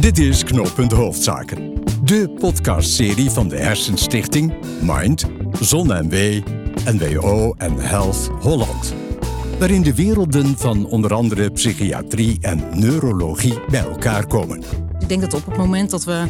Dit is Knooppunt Hoofdzaken. De podcastserie van de Hersenstichting, Mind, ZonMW, NWO en Health Holland. Waarin de werelden van onder andere psychiatrie en neurologie bij elkaar komen. Ik denk dat op het moment dat we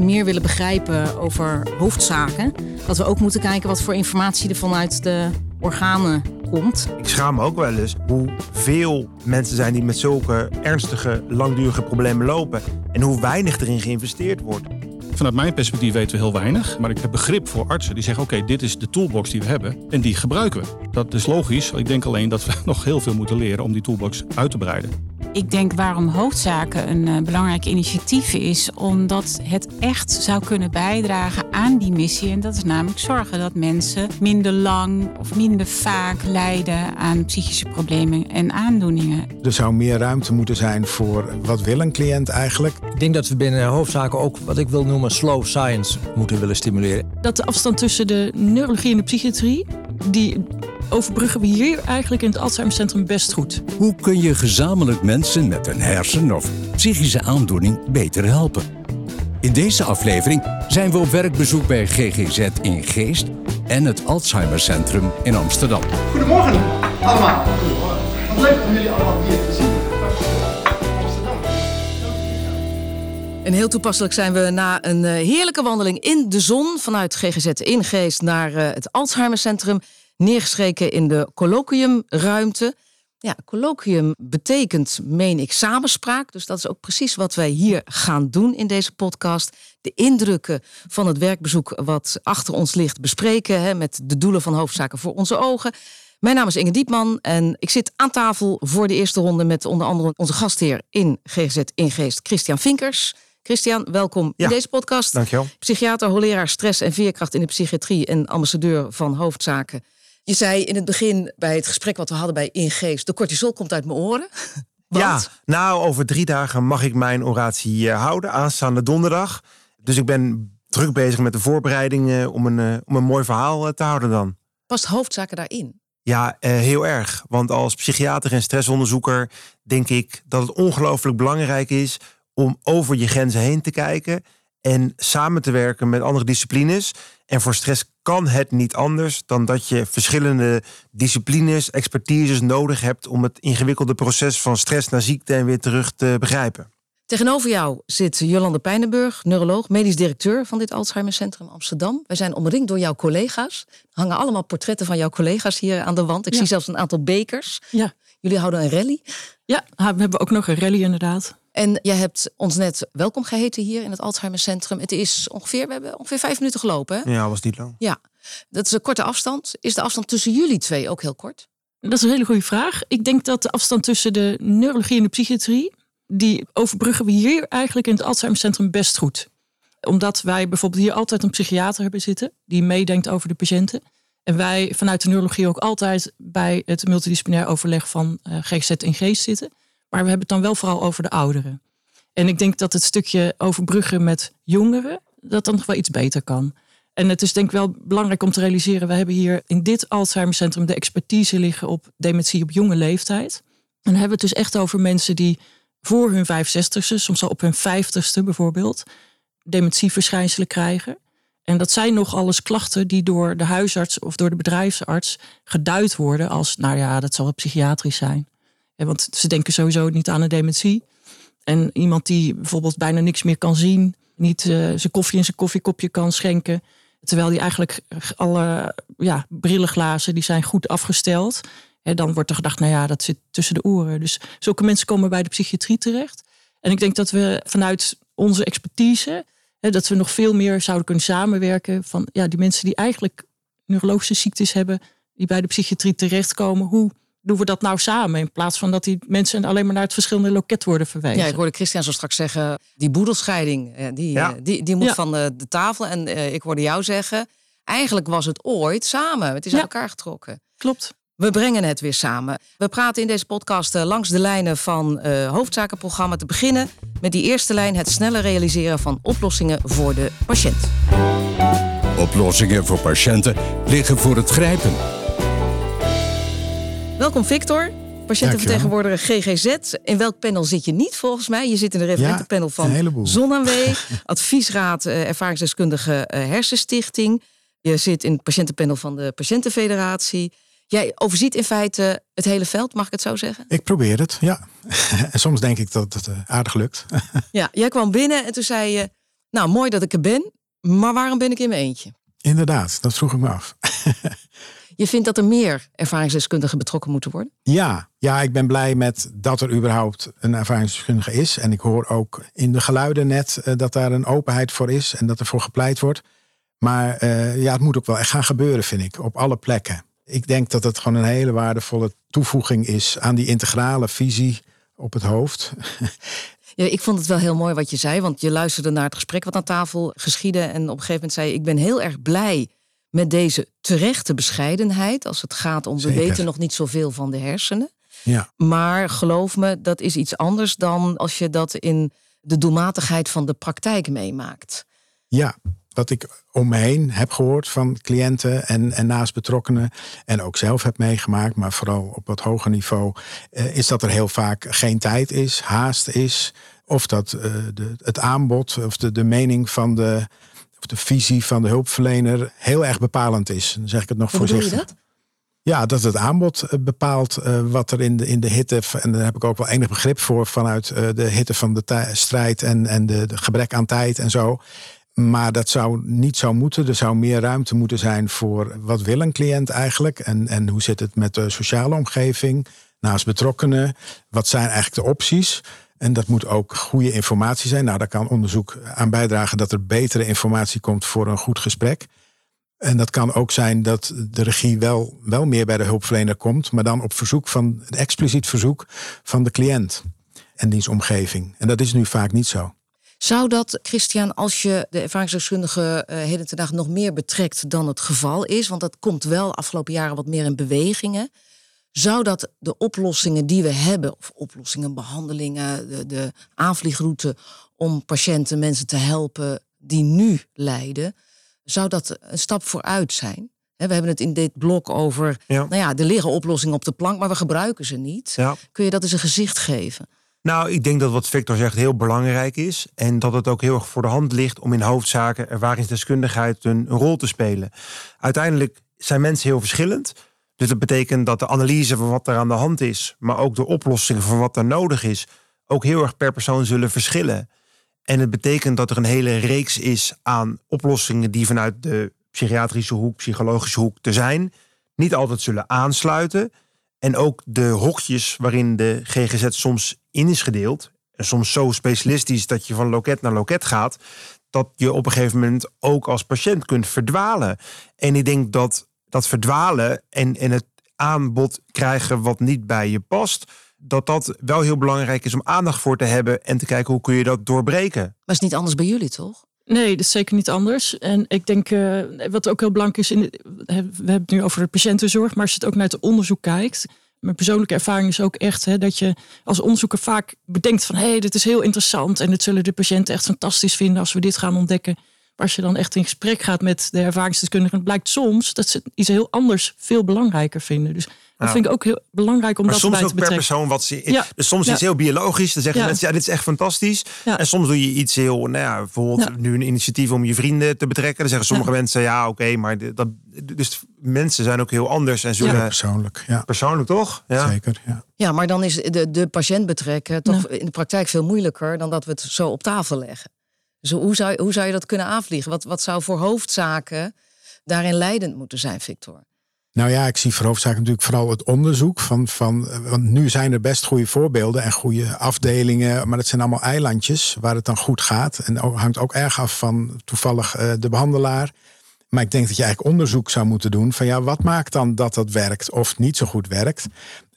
meer willen begrijpen over hoofdzaken, dat we ook moeten kijken wat voor informatie er vanuit de organen komt. Ik schaam me ook wel eens hoeveel mensen zijn die met zulke ernstige, langdurige problemen lopen. En hoe weinig erin geïnvesteerd wordt. Vanuit mijn perspectief weten we heel weinig. Maar ik heb begrip voor artsen die zeggen: oké, dit is de toolbox die we hebben en die gebruiken we. Dat is logisch. Ik denk alleen dat we nog heel veel moeten leren om die toolbox uit te breiden. Ik denk waarom hoofdzaken een uh, belangrijk initiatief is, omdat het echt zou kunnen bijdragen aan die missie. En dat is namelijk zorgen dat mensen minder lang of minder vaak lijden aan psychische problemen en aandoeningen. Er zou meer ruimte moeten zijn voor wat wil een cliënt eigenlijk. Ik denk dat we binnen hoofdzaken ook wat ik wil noemen slow science moeten willen stimuleren. Dat de afstand tussen de neurologie en de psychiatrie, die overbruggen we hier eigenlijk in het Alzheimercentrum best goed. Hoe kun je gezamenlijk mensen met een hersen- of psychische aandoening beter helpen? In deze aflevering zijn we op werkbezoek bij GGZ in Geest en het Alzheimercentrum in Amsterdam. Goedemorgen allemaal. Goedemorgen. Wat leuk om jullie allemaal hier te zien. Amsterdam. En heel toepasselijk zijn we na een eh, heerlijke wandeling in de zon vanuit GGZ in Geest naar eh, het Alzheimercentrum neergeschreven in de colloquiumruimte. Ja, colloquium betekent, meen ik, samenspraak. Dus dat is ook precies wat wij hier gaan doen in deze podcast. De indrukken van het werkbezoek wat achter ons ligt bespreken. Hè, met de doelen van hoofdzaken voor onze ogen. Mijn naam is Inge Diepman en ik zit aan tafel voor de eerste ronde met onder andere onze gastheer in GGZ Ingeest, Christian Vinkers. Christian, welkom Ja, in deze podcast. Dankjewel. Psychiater, hoogleraar stress en veerkracht in de psychiatrie en ambassadeur van hoofdzaken. Je zei in het begin bij het gesprek wat we hadden bij Ingeest, de cortisol komt uit mijn oren. Want? Ja, nou, over drie dagen mag ik mijn oratie eh, houden, aanstaande donderdag. Dus ik ben druk bezig met de voorbereidingen om een, eh, om een mooi verhaal eh, te houden dan. Past hoofdzaken daarin? Ja, heel erg. Want als psychiater en stressonderzoeker denk ik dat het ongelooflijk belangrijk is om over je grenzen heen te kijken en samen te werken met andere disciplines. En voor stress kan het niet anders dan dat je verschillende disciplines, expertises nodig hebt om het ingewikkelde proces van stress naar ziekte en weer terug te begrijpen. Tegenover jou zit Jolande Pijnenburg, neuroloog, medisch directeur van dit Alzheimercentrum Amsterdam. Wij zijn omringd door jouw collega's. Er hangen allemaal portretten van jouw collega's hier aan de wand. Ik Ja. zie zelfs een aantal bekers. Ja. Jullie houden een rally. Ja, we hebben ook nog een rally inderdaad. En jij hebt ons net welkom geheten hier in het Alzheimercentrum. Het is ongeveer, we hebben ongeveer vijf minuten gelopen. Hè? Ja, was niet lang. Ja, dat is een korte afstand. Is de afstand tussen jullie twee ook heel kort? Dat is een hele goede vraag. Ik denk dat de afstand tussen de neurologie en de psychiatrie, die overbruggen we hier eigenlijk in het Alzheimercentrum best goed. Omdat wij bijvoorbeeld hier altijd een psychiater hebben zitten die meedenkt over de patiënten. En wij vanuit de neurologie ook altijd bij het multidisciplinair overleg van eh, GGZ in Geest zitten. Maar we hebben het dan wel vooral over de ouderen. En ik denk dat het stukje overbruggen met jongeren, dat dan nog wel iets beter kan. En het is denk ik wel belangrijk om te realiseren, we hebben hier in dit Alzheimercentrum de expertise liggen op dementie op jonge leeftijd. En dan hebben we het dus echt over mensen die voor hun 65ste, soms al op hun 50ste bijvoorbeeld, dementieverschijnselen krijgen. En dat zijn nog alles klachten die door de huisarts of door de bedrijfsarts geduid worden als, nou ja, dat zal psychiatrisch zijn. Want ze denken sowieso niet aan een dementie. En iemand die bijvoorbeeld bijna niks meer kan zien, niet eh, zijn koffie in zijn koffiekopje kan schenken, terwijl die eigenlijk alle ja, brillenglazen die zijn goed afgesteld. Hè, dan wordt er gedacht, nou ja, dat zit tussen de oren. Dus zulke mensen komen bij de psychiatrie terecht. En ik denk dat we vanuit onze expertise, hè, dat we nog veel meer zouden kunnen samenwerken van ja, die mensen die eigenlijk neurologische ziektes hebben, die bij de psychiatrie terechtkomen. Hoe doen we dat nou samen? In plaats van dat die mensen alleen maar naar het verschillende loket worden verwezen. Ja, ik hoorde Christian zo straks zeggen, die boedelscheiding, eh, die, Ja. eh, die, die moet Ja. van de, de tafel. En eh, ik hoorde jou zeggen, eigenlijk was het ooit samen. Het is Ja. uit elkaar getrokken. Klopt. We brengen het weer samen. We praten in deze podcast langs de lijnen van eh hoofdzakenprogramma te beginnen met die eerste lijn het sneller realiseren van oplossingen voor de patiënt. Oplossingen voor patiënten liggen voor het grijpen. Welkom Victor, patiëntenvertegenwoordiger GGZ. In welk panel zit je niet volgens mij? Je zit in de referentenpanel een van. ZonAMW, adviesraad eh, ervaringsdeskundige eh, hersenstichting. Je zit in het patiëntenpanel van de Patiëntenfederatie. Jij overziet in feite het hele veld, mag ik het zo zeggen? Ik probeer het, ja. en soms denk ik dat het eh, aardig lukt. Ja, jij kwam binnen en toen zei je... Nou, mooi dat ik er ben, maar waarom ben ik in mijn eentje? Inderdaad, dat vroeg ik me af. Je vindt dat er meer ervaringsdeskundigen betrokken moeten worden? Ja, ja, ik ben blij met dat er überhaupt een ervaringsdeskundige is. En ik hoor ook in de geluiden net eh, dat daar een openheid voor is en dat er voor gepleit wordt. Maar eh, ja, het moet ook wel echt gaan gebeuren, vind ik, op alle plekken. Ik denk dat het gewoon een hele waardevolle toevoeging is aan die integrale visie op het hoofd. Ja, ik vond het wel heel mooi wat je zei, want je luisterde naar het gesprek wat aan tafel geschiedde. En op een gegeven moment zei je, ik ben heel erg blij met deze terechte bescheidenheid. Als het gaat om, we weten nog niet zoveel van de hersenen. Ja, Maar geloof me, dat is iets anders dan als je dat in de doelmatigheid van de praktijk meemaakt. ja, wat ik om me heen heb gehoord van cliënten en, en naast betrokkenen en ook zelf heb meegemaakt, maar vooral op wat hoger niveau, eh, is dat er heel vaak geen tijd is, haast is, of dat eh, de, het aanbod of de, de mening van de, de visie van de hulpverlener heel erg bepalend is. Dan zeg ik het nog Hoe voorzichtig. dat? Ja, dat het aanbod eh, bepaalt eh, wat er in de, in de hitte, en daar heb ik ook wel enig begrip voor vanuit eh, de hitte van de strijd en, en de, de gebrek aan tijd en zo. Maar dat zou niet zo moeten. Er zou meer ruimte moeten zijn voor wat wil een cliënt eigenlijk? En, en hoe zit het met de sociale omgeving? Naast betrokkenen, wat zijn eigenlijk de opties? En dat moet ook goede informatie zijn. Nou, daar kan onderzoek aan bijdragen dat er betere informatie komt voor een goed gesprek. En dat kan ook zijn dat de regie wel, wel meer bij de hulpverlener komt, maar dan op verzoek van, expliciet verzoek van de cliënt en diens omgeving. En dat is nu vaak niet zo. Zou dat, Christian, als je de ervaringsdeskundige eh, heden ten dag nog meer betrekt dan het geval is, want dat komt wel afgelopen jaren wat meer in bewegingen, zou dat de oplossingen die we hebben, of oplossingen, behandelingen, de, de aanvliegroute om patiënten, mensen te helpen die nu lijden, zou dat een stap vooruit zijn? We hebben het in dit blok over, Ja. nou ja, er liggen oplossingen op de plank, maar we gebruiken ze niet. Ja. Kun je dat eens een gezicht geven? Nou, ik denk dat wat Victor zegt heel belangrijk is. En dat het ook heel erg voor de hand ligt om in hoofdzaken ervaringsdeskundigheid een, een rol te spelen. Uiteindelijk zijn mensen heel verschillend. Dus dat betekent dat de analyse van wat er aan de hand is, maar ook de oplossingen van wat er nodig is, ook heel erg per persoon zullen verschillen. En het betekent dat er een hele reeks is aan oplossingen die vanuit de psychiatrische hoek, psychologische hoek te zijn, niet altijd zullen aansluiten. En ook de hokjes waarin de GGZ soms in is gedeeld, en soms zo specialistisch dat je van loket naar loket gaat, dat je op een gegeven moment ook als patiënt kunt verdwalen. En ik denk dat dat verdwalen en, en het aanbod krijgen wat niet bij je past, dat dat wel heel belangrijk is om aandacht voor te hebben en te kijken hoe kun je dat doorbreken. Maar is niet anders bij jullie, toch? Nee, dat is zeker niet anders. En ik denk, eh, wat ook heel belangrijk is, in de- we hebben het nu over de patiëntenzorg, maar als je het ook naar het onderzoek kijkt. Mijn persoonlijke ervaring is ook echt hè, dat je als onderzoeker vaak bedenkt van hé, hey, dit is heel interessant en dit zullen de patiënten echt fantastisch vinden als we dit gaan ontdekken. Als je dan echt in gesprek gaat met de ervaringsdeskundigen, blijkt soms dat ze iets heel anders veel belangrijker vinden. Dus dat Ja. vind ik ook heel belangrijk om Maar dat soms erbij ook te per betrekken. persoon wat ze. Ja. Dus soms Ja. iets heel biologisch. Dan zeggen Ja. mensen, ja, dit is echt fantastisch. Ja. En soms doe je iets heel, nou ja, bijvoorbeeld Ja. nu een initiatief om je vrienden te betrekken. Dan zeggen sommige Ja. mensen, ja, oké, maar dat, dus mensen zijn ook heel anders en zullen Ja, persoonlijk, ja. persoonlijk toch? Ja. Zeker, ja. Ja, maar dan is de, de patiënt betrekken toch in de praktijk veel moeilijker dan dat we het zo op tafel leggen. Dus hoe zou, hoe zou je dat kunnen aanvliegen? Wat, wat zou voor hoofdzaken daarin leidend moeten zijn, Victor? Nou ja, ik zie voor hoofdzaak natuurlijk vooral het onderzoek. Van, van, eh, want nu zijn er best goede voorbeelden en goede afdelingen. Maar dat zijn allemaal eilandjes waar het dan goed gaat. En hangt ook erg af van toevallig eh, de behandelaar. Maar ik denk dat je eigenlijk onderzoek zou moeten doen. Van ja, wat maakt dan dat dat werkt of niet zo goed werkt?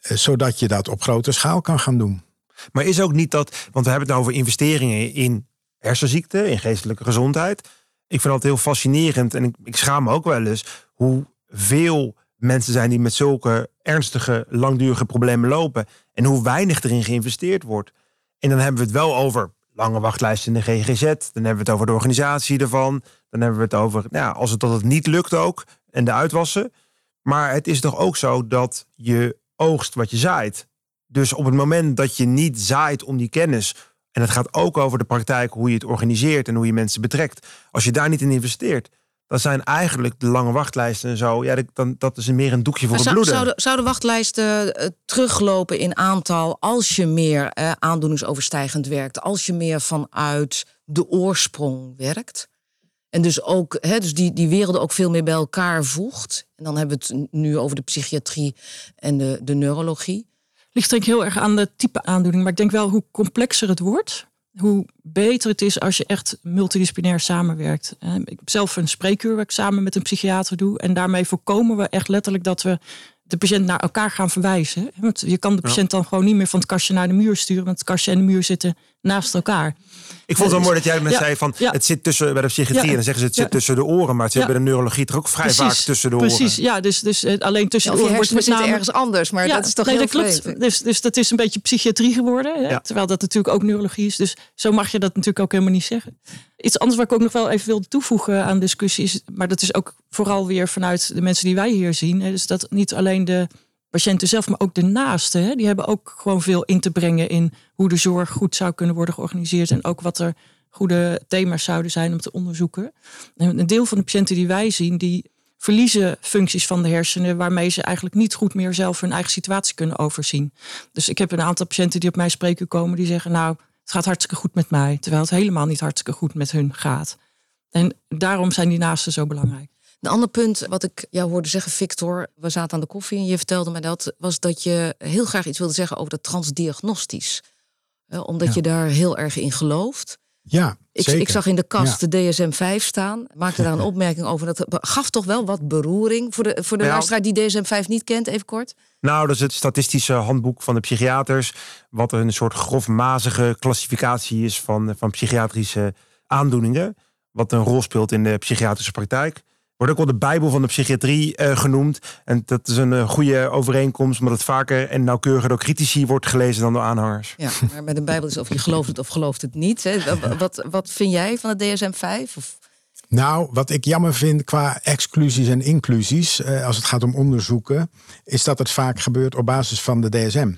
Eh, zodat je dat op grote schaal kan gaan doen. Maar is ook niet dat, want we hebben het nou over investeringen in hersenziekten, in geestelijke gezondheid. Ik vind dat heel fascinerend en ik, ik schaam me ook wel eens hoeveel mensen zijn die met zulke ernstige, langdurige problemen lopen en hoe weinig erin geïnvesteerd wordt. En dan hebben we het wel over lange wachtlijsten in de GGZ, dan hebben we het over de organisatie ervan, dan hebben we het over, nou ja, als het dat het niet lukt ook en de uitwassen. Maar het is toch ook zo dat je oogst wat je zaait. Dus op het moment dat je niet zaait om die kennis, en het gaat ook over de praktijk, hoe je het organiseert en hoe je mensen betrekt. Als je daar niet in investeert, dan zijn eigenlijk de lange wachtlijsten en zo, ja, dan, dat is meer een doekje voor Maar het zou, bloeden. zouden, zouden wachtlijsten eh, teruglopen in aantal als je meer eh, aandoeningsoverstijgend werkt, als je meer vanuit de oorsprong werkt? En dus ook hè, dus die, die werelden ook veel meer bij elkaar voegt. En dan hebben we het nu over de psychiatrie en de, de neurologie. Ligt denk ik heel erg aan de type aandoening. Maar ik denk wel hoe complexer het wordt, hoe beter het is als je echt multidisciplinair samenwerkt. Eh, Ik heb zelf een spreekuur waar ik samen met een psychiater doe. En daarmee voorkomen we echt letterlijk dat we de patiënt naar elkaar gaan verwijzen. Want je kan de patiënt dan gewoon niet meer van het kastje naar de muur sturen. Want het kastje en de muur zitten naast elkaar. Ik vond het wel mooi dat jij Ja, zei van ja. het zit tussen bij de psychiatrie Ja. en dan zeggen ze het zit Ja. tussen de oren, maar het zit bij de neurologie toch ook vrij vaak tussen de oren. Precies, ja, dus, dus eh, alleen tussen Of de je oren wordt hersenen met name... ergens anders, maar dat is toch nee, heel dat klopt. Dus, dus dat is een beetje psychiatrie geworden. Hè? Ja. Terwijl dat natuurlijk ook neurologie is. Dus zo mag je dat natuurlijk ook helemaal niet zeggen. Iets anders wat ik ook nog wel even wilde toevoegen aan de discussie is... maar dat is ook vooral weer vanuit de mensen die wij hier zien. Hè? Dus dat niet alleen de patiënten zelf, maar ook de naasten... Hè? die hebben ook gewoon veel in te brengen... in hoe de zorg goed zou kunnen worden georganiseerd... en ook wat er goede thema's zouden zijn om te onderzoeken. En een deel van de patiënten die wij zien... die verliezen functies van de hersenen waarmee ze eigenlijk niet goed meer zelf hun eigen situatie kunnen overzien. Dus ik heb een aantal patiënten die op mij spreken komen die zeggen nou het gaat hartstikke goed met mij, terwijl het helemaal niet hartstikke goed met hun gaat. En daarom zijn die naasten zo belangrijk. Een ander punt wat ik jou hoorde zeggen, Victor, we zaten aan de koffie en je vertelde me dat, was dat je heel graag iets wilde zeggen over dat transdiagnostisch. Omdat Ja. je daar heel erg in gelooft. Ja, Ik, zeker. ik zag in de kast Ja. de DSM-5 staan. Maakte daar een opmerking over. Dat gaf toch wel wat beroering. Voor de, voor de luisteraar die DSM-5 niet kent, even kort. Nou, dat is het statistische handboek van de psychiaters. Wat een soort grofmazige klassificatie is van, van psychiatrische aandoeningen. Wat een rol speelt in de psychiatrische praktijk. Wordt ook wel de Bijbel van de psychiatrie eh, genoemd. En dat is een eh, goede overeenkomst, omdat het vaker en nauwkeuriger door critici wordt gelezen dan door aanhangers. Ja, maar met een Bijbel is of je gelooft het of gelooft het niet. Hè. Wat, wat, wat vind jij van de DSM-5? Of, Nou, wat ik jammer vind qua exclusies en inclusies, eh, als het gaat om onderzoeken, is dat het vaak gebeurt op basis van de DSM.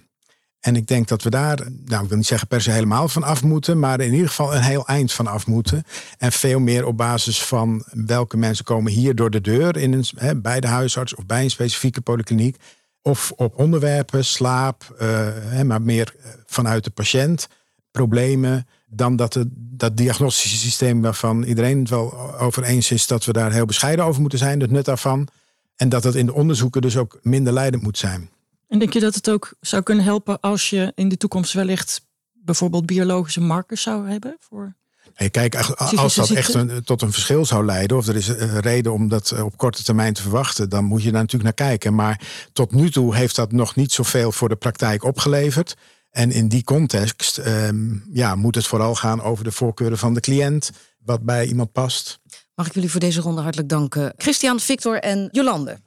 En ik denk dat we daar, nou ik wil niet zeggen per se helemaal van af moeten, maar in ieder geval een heel eind van af moeten. En veel meer op basis van welke mensen komen hier door de deur in een, hè, bij de huisarts of bij een specifieke polykliniek. Of op onderwerpen, slaap, eh, hè, maar meer eh, vanuit de patiënt, problemen. Dan dat het, dat diagnostische systeem waarvan iedereen het wel over eens is dat we daar heel bescheiden over moeten zijn, het nut daarvan. En dat het in de onderzoeken dus ook minder leidend moet zijn. En denk je dat het ook zou kunnen helpen als je in de toekomst wellicht bijvoorbeeld biologische markers zou hebben? Voor... Hey, kijk, als- dat echt een, tot een verschil zou leiden, of er is een reden om dat eh, op korte termijn te verwachten, dan moet je daar natuurlijk naar kijken. Maar tot nu toe heeft dat nog niet zoveel voor de praktijk opgeleverd. En in die context ehm, ja, moet het vooral gaan over de voorkeuren van de cliënt, wat bij iemand past. mag ik jullie voor deze ronde hartelijk danken. Christian, Victor en Jolande.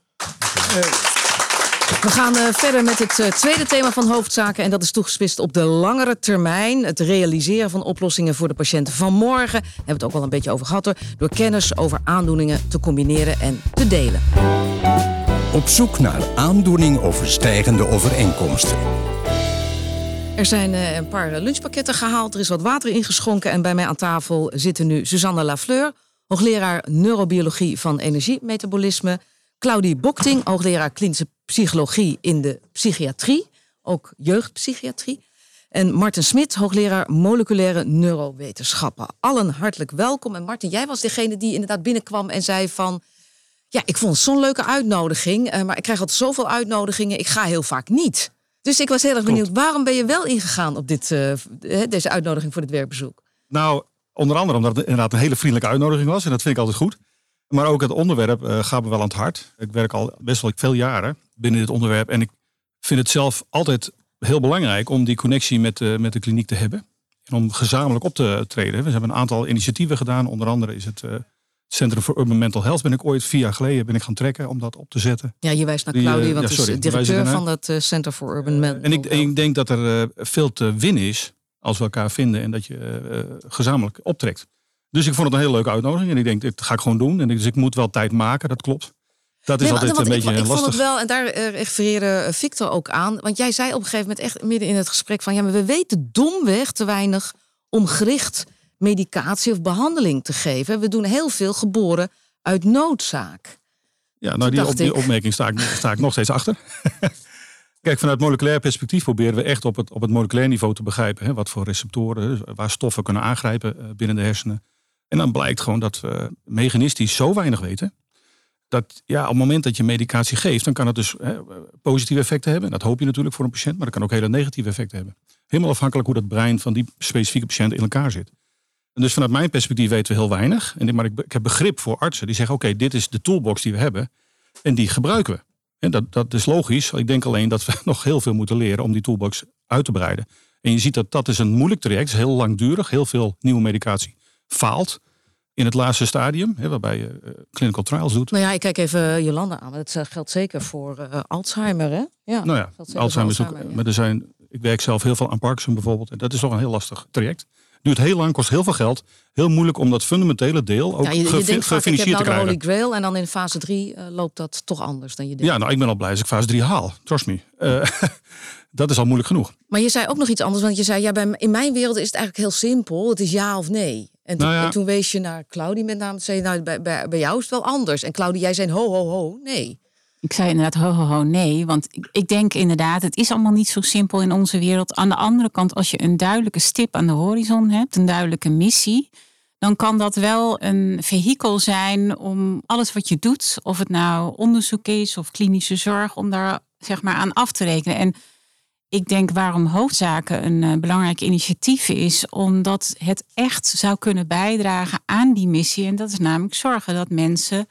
We gaan eh, verder met het eh, tweede thema van hoofdzaken. En dat is toegespitst op de langere termijn. Het realiseren van oplossingen voor de patiënten van morgen. Daar hebben we het ook al een beetje over gehad. Hoor, door kennis over aandoeningen te combineren en te delen. Op zoek naar aandoening overstijgende overeenkomsten. Er zijn eh, een paar lunchpakketten gehaald. Er is wat water ingeschonken. En bij mij aan tafel zitten nu Suzanne Lafleur, hoogleraar neurobiologie van energiemetabolisme. Claudie Bokting, hoogleraar klinische psychologie in de psychiatrie, ook jeugdpsychiatrie. En Martin Smit, hoogleraar moleculaire neurowetenschappen. Allen hartelijk welkom. En Martin, jij was degene die inderdaad binnenkwam en zei van... Ja, ik vond het zo'n leuke uitnodiging, eh, maar ik krijg altijd zoveel uitnodigingen. Ik ga heel vaak niet. Dus ik was heel erg benieuwd, waarom ben je wel ingegaan op dit, eh, eh, deze uitnodiging voor dit werkbezoek? Nou, onder andere omdat het inderdaad een hele vriendelijke uitnodiging was. En dat vind ik altijd goed. Maar ook het onderwerp eh, gaat me wel aan het hart. Ik werk al best wel veel jaren binnen dit onderwerp. En ik vind het zelf altijd heel belangrijk om die connectie met, de met de kliniek te hebben. En om gezamenlijk op te treden. We hebben een aantal initiatieven gedaan. Onder andere is het eh, Centrum for Urban Mental Health. Ben ik ooit vier jaar geleden ben ik gaan trekken om dat op te zetten. Ja, je wijst naar Die, eh, Claudie, want ja, sorry, is directeur van dat eh, Center for Urban Mental En ik, en ik denk dat er eh, veel te winnen is als we elkaar vinden en dat je eh, eh, gezamenlijk optrekt. Dus ik vond het een hele leuke uitnodiging en ik denk, dit ga ik gewoon doen. En dus ik moet wel tijd maken, dat klopt. Dat is Nee, altijd een ik, beetje ik vond lastig. het wel, en daar eh, refereerde Victor ook aan. Want jij zei op een gegeven moment echt midden in het gesprek van... ja, maar we weten domweg te weinig om gericht medicatie of behandeling te geven. We doen heel veel geboren uit noodzaak. Ja, nou die, op die opmerking sta ik, sta ik nog steeds achter. Kijk, vanuit moleculair perspectief proberen we echt op het, op het moleculair niveau te begrijpen. Hè, wat voor receptoren, dus waar stoffen kunnen aangrijpen eh, binnen de hersenen. En dan blijkt gewoon dat we mechanistisch zo weinig weten. Dat ja, op het moment dat je medicatie geeft, dan kan het dus hè, positieve effecten hebben. En dat hoop je natuurlijk voor een patiënt, maar dat kan ook hele negatieve effecten hebben. Helemaal afhankelijk hoe dat brein van die specifieke patiënt in elkaar zit. En dus vanuit mijn perspectief weten we heel weinig. En, maar ik, ik heb begrip voor artsen die zeggen: oké, dit is de toolbox die we hebben. En die gebruiken we. En dat, dat is logisch. Ik denk alleen dat we nog heel veel moeten leren om die toolbox uit te breiden. En je ziet dat dat is een moeilijk traject. Het is heel langdurig. Heel veel nieuwe medicatie faalt in het laatste stadium. Hè, waarbij je eh, clinical trials doet. Nou ja, ik kijk even Jolanda aan. maar Dat eh, geldt zeker voor eh, Alzheimer, hè? Ja, nou ja, Alzheimer is ook. Alzheimer, ja. Maar er zijn, ik werk zelf heel veel aan Parkinson bijvoorbeeld. En dat is toch een heel lastig traject. Duurt heel lang, kost heel veel geld. Heel moeilijk om dat fundamentele deel ook Ja, je, je denkt vaak, gefinancierd te krijgen. Holy Grail en dan in fase 3 loopt dat toch anders dan je denkt. Ja, nou, ik ben al blij als ik fase 3 haal. Trust me. Eh, dat is al moeilijk genoeg. Maar je zei ook nog iets anders, want je zei, ja, bij, in mijn wereld is het eigenlijk heel simpel. Het is ja of nee. En toen, Nou ja. en toen wees je naar Claudie met name. Zei nou, bij, bij, bij jou is het wel anders. En Claudie, jij zei ho, ho, ho, nee. Ik zei inderdaad ho, ho, ho, nee. Want ik, denk inderdaad, het is allemaal niet zo simpel in onze wereld. Aan de andere kant, als je een duidelijke stip aan de horizon hebt, een duidelijke missie, dan kan dat wel een vehikel zijn om alles wat je doet, of het nou onderzoek is of klinische zorg, om daar zeg maar aan af te rekenen. En ik denk waarom hoofdzaken een eh, belangrijk initiatief is, omdat het echt zou kunnen bijdragen aan die missie. En dat is namelijk zorgen dat mensen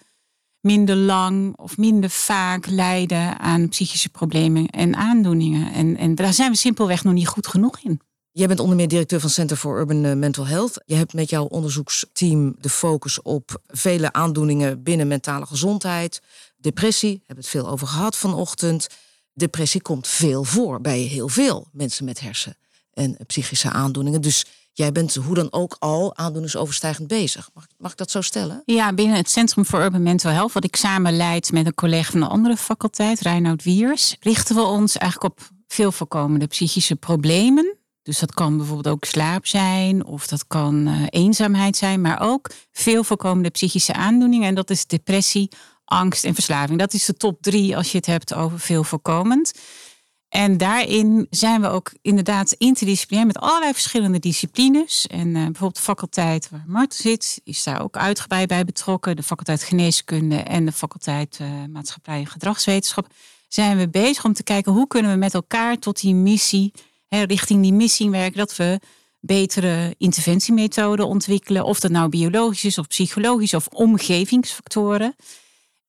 minder lang of minder vaak lijden aan psychische problemen en aandoeningen. En, en daar zijn we simpelweg nog niet goed genoeg in. Jij bent onder meer directeur van Center for Urban eh, Mental Health. Je hebt met jouw onderzoeksteam de focus op vele aandoeningen binnen mentale gezondheid. Depressie, hebben we het veel over gehad vanochtend. Depressie komt veel voor bij heel veel mensen met hersen- en psychische aandoeningen. Dus jij bent hoe dan ook al aandoeningsoverstijgend bezig. Mag, mag ik dat zo stellen? Ja, binnen het Centrum voor Urban Mental Health, wat ik samen leid met een collega van een andere faculteit, Reinoud Wiers, richten we ons eigenlijk op veel voorkomende psychische problemen. Dus dat kan bijvoorbeeld ook slaap zijn, of dat kan eh, eenzaamheid zijn, maar ook veel voorkomende psychische aandoeningen. En dat is depressie, angst en verslaving. Dat is de top drie als je het hebt over veel voorkomend. En daarin zijn we ook inderdaad interdisciplinair met allerlei verschillende disciplines. En eh, bijvoorbeeld de faculteit waar Mart zit, is daar ook uitgebreid bij betrokken. De faculteit geneeskunde en de faculteit eh, maatschappij en gedragswetenschap. Zijn we bezig om te kijken hoe kunnen we met elkaar tot die missie, hè, richting die missie werken. Dat we betere interventiemethoden ontwikkelen. Of dat nou biologisch is of psychologisch of omgevingsfactoren.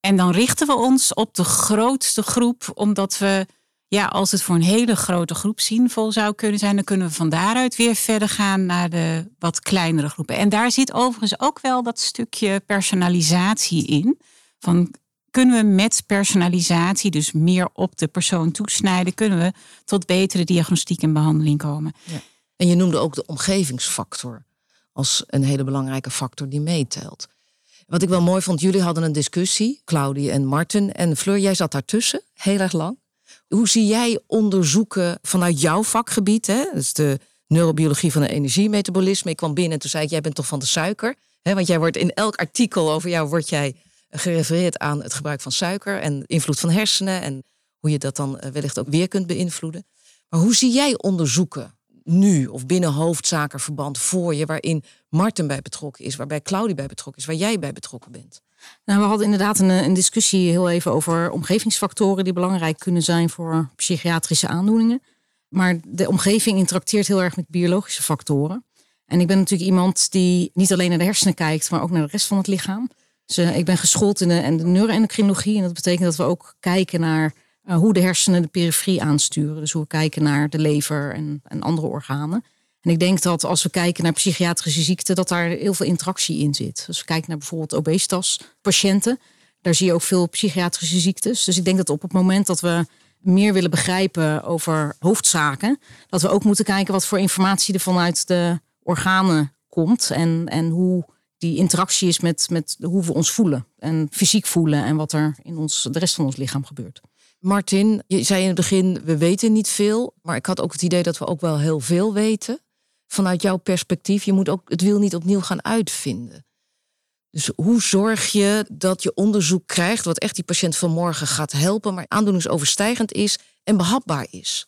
En dan richten we ons op de grootste groep, omdat we, ja, als het voor een hele grote groep zinvol zou kunnen zijn, dan kunnen we van daaruit weer verder gaan naar de wat kleinere groepen. En daar zit overigens ook wel dat stukje personalisatie in. Van kunnen we met personalisatie, dus meer op de persoon toesnijden, kunnen we tot betere diagnostiek en behandeling komen. En je noemde ook de omgevingsfactor als een hele belangrijke factor die meetelt. Wat ik wel mooi vond, jullie hadden een discussie, Claudie en Martin en Fleur, jij zat daartussen, heel erg lang. Hoe zie jij onderzoeken vanuit jouw vakgebied, hè? dus de neurobiologie van het energiemetabolisme. Ik kwam binnen en toen zei ik, jij bent toch van de suiker? Want jij wordt in elk artikel over jou wordt jij gerefereerd aan het gebruik van suiker en invloed van hersenen en hoe je dat dan eh, wellicht ook weer kunt beïnvloeden. Maar hoe zie jij onderzoeken nu of binnen hoofdzakenverband voor je, waarin Martin bij betrokken is, waarbij Claudie bij betrokken is, waar jij bij betrokken bent? Nou, we hadden inderdaad een, een discussie heel even over omgevingsfactoren die belangrijk kunnen zijn voor psychiatrische aandoeningen. Maar de omgeving interacteert heel erg met biologische factoren. En ik ben natuurlijk iemand die niet alleen naar de hersenen kijkt, maar ook naar de rest van het lichaam. Dus eh, ik ben geschoold in de, in de neuroendocrinologie. En dat betekent dat we ook kijken naar uh, hoe de hersenen de periferie aansturen. Dus hoe we kijken naar de lever en andere organen. En ik denk dat als we kijken naar psychiatrische ziekten, dat daar heel veel interactie in zit. Als we kijken naar bijvoorbeeld obesitas-patiënten, daar zie je ook veel psychiatrische ziektes. Dus ik denk dat op het moment dat we meer willen begrijpen over hoofdzaken, dat we ook moeten kijken wat voor informatie er vanuit de organen komt en, en hoe die interactie is met, met hoe we ons voelen. En fysiek voelen en wat er in ons, de rest van ons lichaam gebeurt. Martin, je zei in het begin, we weten niet veel. Maar ik had ook het idee dat we ook wel heel veel weten. Vanuit jouw perspectief, je moet ook het wiel niet opnieuw gaan uitvinden. Dus hoe zorg je dat je onderzoek krijgt wat echt die patiënt van morgen gaat helpen, maar aandoeningsoverstijgend is en behapbaar is?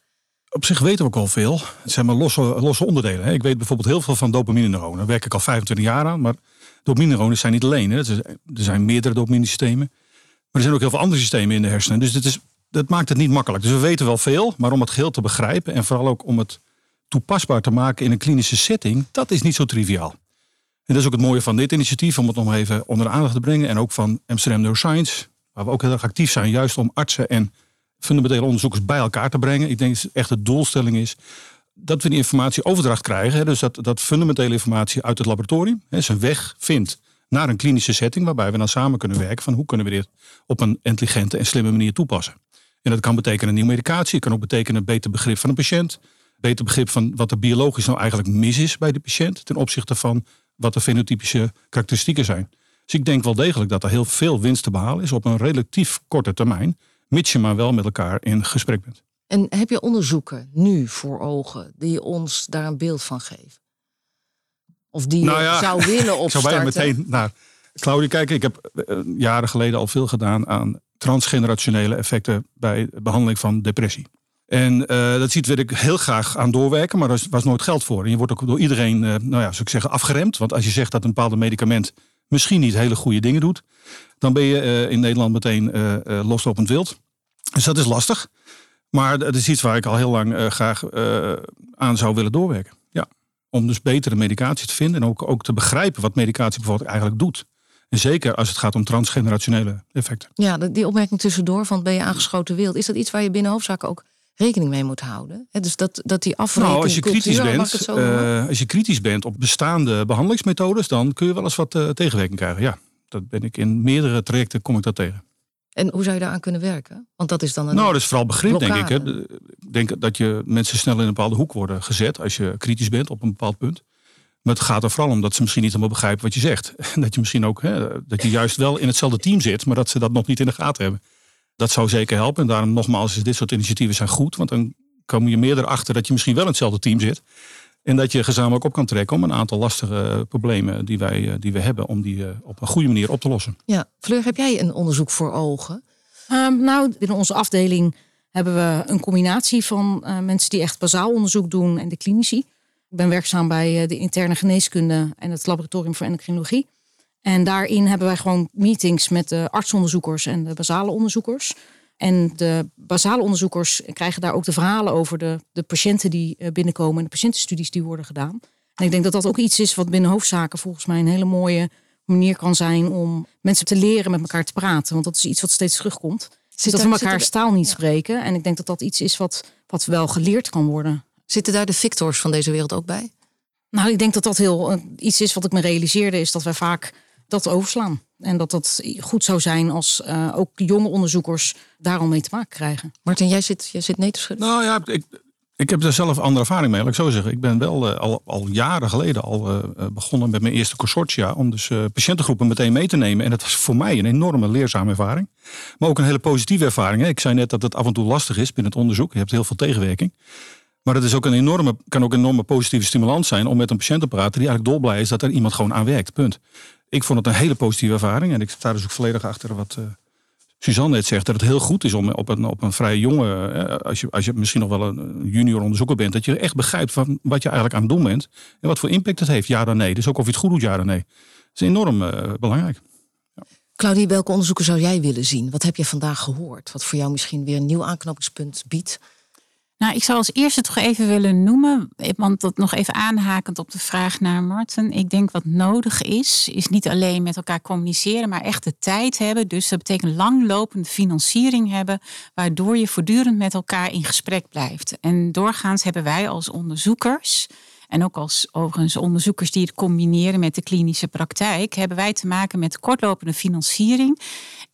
Op zich weten we ook al veel. Het zijn maar losse, losse onderdelen. Ik weet bijvoorbeeld heel veel van dopamine-neuronen. Daar werk ik al 25 jaar aan. Maar dopamine-neuronen zijn niet alleen. Er zijn meerdere dopamine-systemen. Maar er zijn ook heel veel andere systemen in de hersenen. Dus is, dat maakt het niet makkelijk. Dus we weten wel veel. Maar om het geheel te begrijpen en vooral ook om het toepasbaar te maken in een klinische setting, dat is niet zo triviaal. En dat is ook het mooie van dit initiatief, om het nog even onder de aandacht te brengen. En ook van Amsterdam Neuroscience, waar we ook heel erg actief zijn, juist om artsen en fundamentele onderzoekers bij elkaar te brengen. Ik denk dat echt de doelstelling is dat we die informatie overdracht krijgen. Dus dat, dat fundamentele informatie uit het laboratorium hè, zijn weg vindt naar een klinische setting, waarbij we dan samen kunnen werken van hoe kunnen we dit op een intelligente en slimme manier toepassen. En dat kan betekenen nieuwe medicatie, het kan ook betekenen een beter begrip van een patiënt, beter begrip van wat er biologisch nou eigenlijk mis is bij de patiënt ten opzichte van wat de fenotypische karakteristieken zijn. Dus ik denk wel degelijk dat er heel veel winst te behalen is op een relatief korte termijn, mits je maar wel met elkaar in gesprek bent. En heb je onderzoeken nu voor ogen die ons daar een beeld van geven? Of die Nou je ja, zou willen Ik zou opstarten? bijna meteen naar Claudia kijken. Ik heb eh, jaren geleden al veel gedaan aan transgenerationele effecten bij behandeling van depressie. En eh, dat ziet wil ik heel graag aan doorwerken, maar daar was nooit geld voor. En je wordt ook door iedereen, eh, nou ja, zou ik zeggen, afgeremd. Want als je zegt dat een bepaald medicament misschien niet hele goede dingen doet, dan ben je eh, in Nederland meteen loslopend wild. Dus dat is lastig. Maar dat is iets waar ik al heel lang graag aan zou willen doorwerken. Ja. Om dus betere medicatie te vinden en ook, ook te begrijpen wat medicatie bijvoorbeeld eigenlijk doet. En zeker als het gaat om transgenerationele effecten. Ja, die opmerking tussendoor van ben je aangeschoten wild. Is dat iets waar je binnen hoofdzaken ook rekening mee moet houden? Dus dat, dat die afrekening Nou, als je kritisch bent, eh, als je kritisch bent op bestaande behandelingsmethodes, dan kun je wel eens wat eh, tegenwerking krijgen. Ja, dat ben ik in meerdere trajecten kom ik dat tegen. En hoe zou je daaraan kunnen werken? Want dat is dan een Nou, dat is vooral begrip, denk ik. Hè. Ik denk dat je mensen snel in een bepaalde hoek worden gezet als je kritisch bent op een bepaald punt. Maar het gaat er vooral om dat ze misschien niet helemaal begrijpen wat je zegt. En dat je misschien ook, hè, dat je juist wel in hetzelfde team zit, maar dat ze dat nog niet in de gaten hebben. Dat zou zeker helpen. En daarom nogmaals, is dit soort initiatieven zijn goed. Want dan kom je meer erachter dat je misschien wel in hetzelfde team zit. En dat je gezamenlijk op kan trekken om een aantal lastige problemen die wij eh, die we hebben, om die eh, op een goede manier op te lossen. Ja, Fleur, heb jij een onderzoek voor ogen? Ehm, nou, binnen onze afdeling hebben we een combinatie van eh, mensen die echt bazaal onderzoek doen en de klinici. Ik ben werkzaam bij de interne geneeskunde en het laboratorium voor endocrinologie. En daarin hebben wij gewoon meetings met de artsonderzoekers en de basale onderzoekers. En de basale onderzoekers krijgen daar ook de verhalen over de, de patiënten die eh, binnenkomen en de patiëntenstudies die worden gedaan. En ik denk dat dat ook iets is wat binnen hoofdzaken volgens mij een hele mooie manier kan zijn om mensen te leren met elkaar te praten. Want dat is iets wat steeds terugkomt. Dus dat daar- we zit elkaar er- taal niet spreken. En ik denk dat dat iets is wat, wat wel geleerd kan worden. Zitten daar de Victors van deze wereld ook bij? Nou, ik denk dat dat heel eh, iets is wat ik me realiseerde, is dat wij vaak dat overslaan. En dat dat goed zou zijn als eh, ook jonge onderzoekers daar al mee te maken krijgen. Martin, jij zit, jij zit nee te schudden. Nou ja, ik, ik heb daar zelf andere ervaring mee, laat ik zo zeggen. Ik ben wel eh, al, al jaren geleden al eh, begonnen met mijn eerste consortia. Om dus eh, patiëntengroepen meteen mee te nemen. En dat was voor mij een enorme leerzame ervaring. Maar ook een hele positieve ervaring. Hè. Ik zei net dat het af en toe lastig is binnen het onderzoek. Je hebt heel veel tegenwerking. Maar het is ook een enorme, kan ook een enorme positieve stimulans zijn om met een patiënt te praten die eigenlijk dolblij is dat er iemand gewoon aan werkt. Punt. Ik vond het een hele positieve ervaring. En ik sta dus ook volledig achter wat eh, Suzanne net zegt. Dat het heel goed is om op een, op een vrij jonge, eh, als, je, als je misschien nog wel een junior onderzoeker bent, dat je echt begrijpt van wat je eigenlijk aan het doen bent. En wat voor impact het heeft, ja dan nee. Dus ook of je het goed doet, ja dan nee. Dat is enorm eh, belangrijk. Claudie, welke onderzoeken zou jij willen zien? Wat heb je vandaag gehoord? Wat voor jou misschien weer een nieuw aanknopingspunt biedt? Nou, ik zou als eerste toch even willen noemen, want dat nog even aanhakend op de vraag naar Martin. Ik denk wat nodig is, is niet alleen met elkaar communiceren, maar echt de tijd hebben. Dus dat betekent langlopende financiering hebben, waardoor je voortdurend met elkaar in gesprek blijft. En doorgaans hebben wij als onderzoekers, en ook als overigens onderzoekers die het combineren met de klinische praktijk, hebben wij te maken met kortlopende financiering.